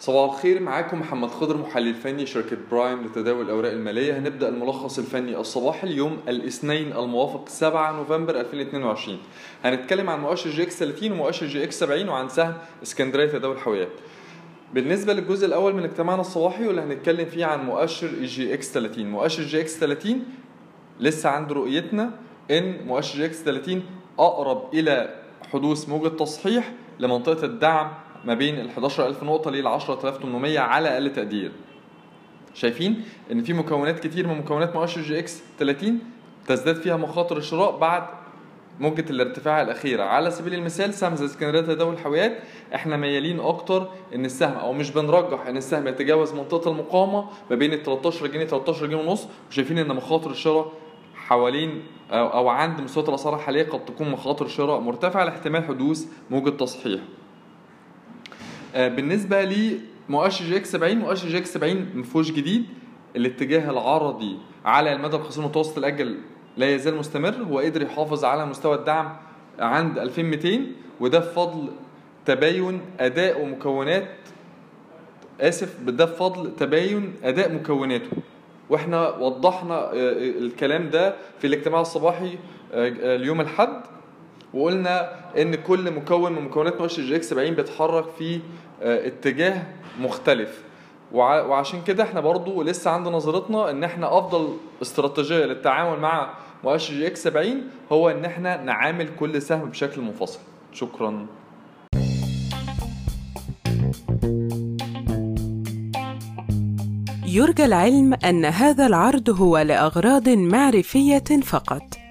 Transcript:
صباح الخير معاكم محمد خضر محلل فني شركة برايم لتداول الأوراق المالية. هنبدأ الملخص الفني. الصباحي اليوم الاثنين الموافق 7 نوفمبر 2022 هنتكلم عن مؤشر EGX 30 ومؤشر EGX 70 وعن سهم اسكندرية تداول الحاويات بالنسبة للجزء الأول من اجتماعنا الصباحي واللي هنتكلم فيه عن مؤشر EGX 30 مؤشر EGX 30 لسه عند رؤيتنا إن مؤشر EGX 30 أقرب إلى حدوث موجة تصحيح لمنطقة الدعم ما بين ال 11000 نقطة لل 10800 على أقل تقدير. شايفين إن في مكونات كتير من مكونات مؤشر EGX 30 تزداد فيها مخاطر الشراء بعد موجة الارتفاع الأخيرة على سبيل المثال سهم زي اسكندرية تداول الحاويات إحنا ميالين أكتر إن السهم أو مش بنرجح إن السهم يتجاوز منطقة المقاومة ما بين ال 13 جنيه 13 جنيه ونص وشايفين إن مخاطر الشراء حوالين أو, عند مستويات الأسعار الحالية قد تكون مخاطر شراء مرتفعة لاحتمال حدوث موجة تصحيح. بالنسبة لمؤشر EGX 70 مؤشر EGX 70 مفهوش جديد. الاتجاه العرضي على المدى القصير المتوسط الأجل لا يزال مستمر هو قدر يحافظ على مستوى الدعم عند 2200 وده بفضل تباين أداء ومكونات. آسف ده بفضل تباين أداء مكوناته. وإحنا وضحنا الكلام ده في الاجتماع الصباحي اليوم الحد وقلنا إن كل مكون من مكونات مؤشر EGX 70 بيتحرك في اتجاه مختلف. وعشان كده إحنا برضو لسه عند نظرتنا إن إحنا أفضل استراتيجية للتعامل مع مؤشر EGX 70 هو إن إحنا نعامل كل سهم بشكل منفصل. شكرا. يرجى العلم أن هذا العرض هو لأغراض معرفية فقط.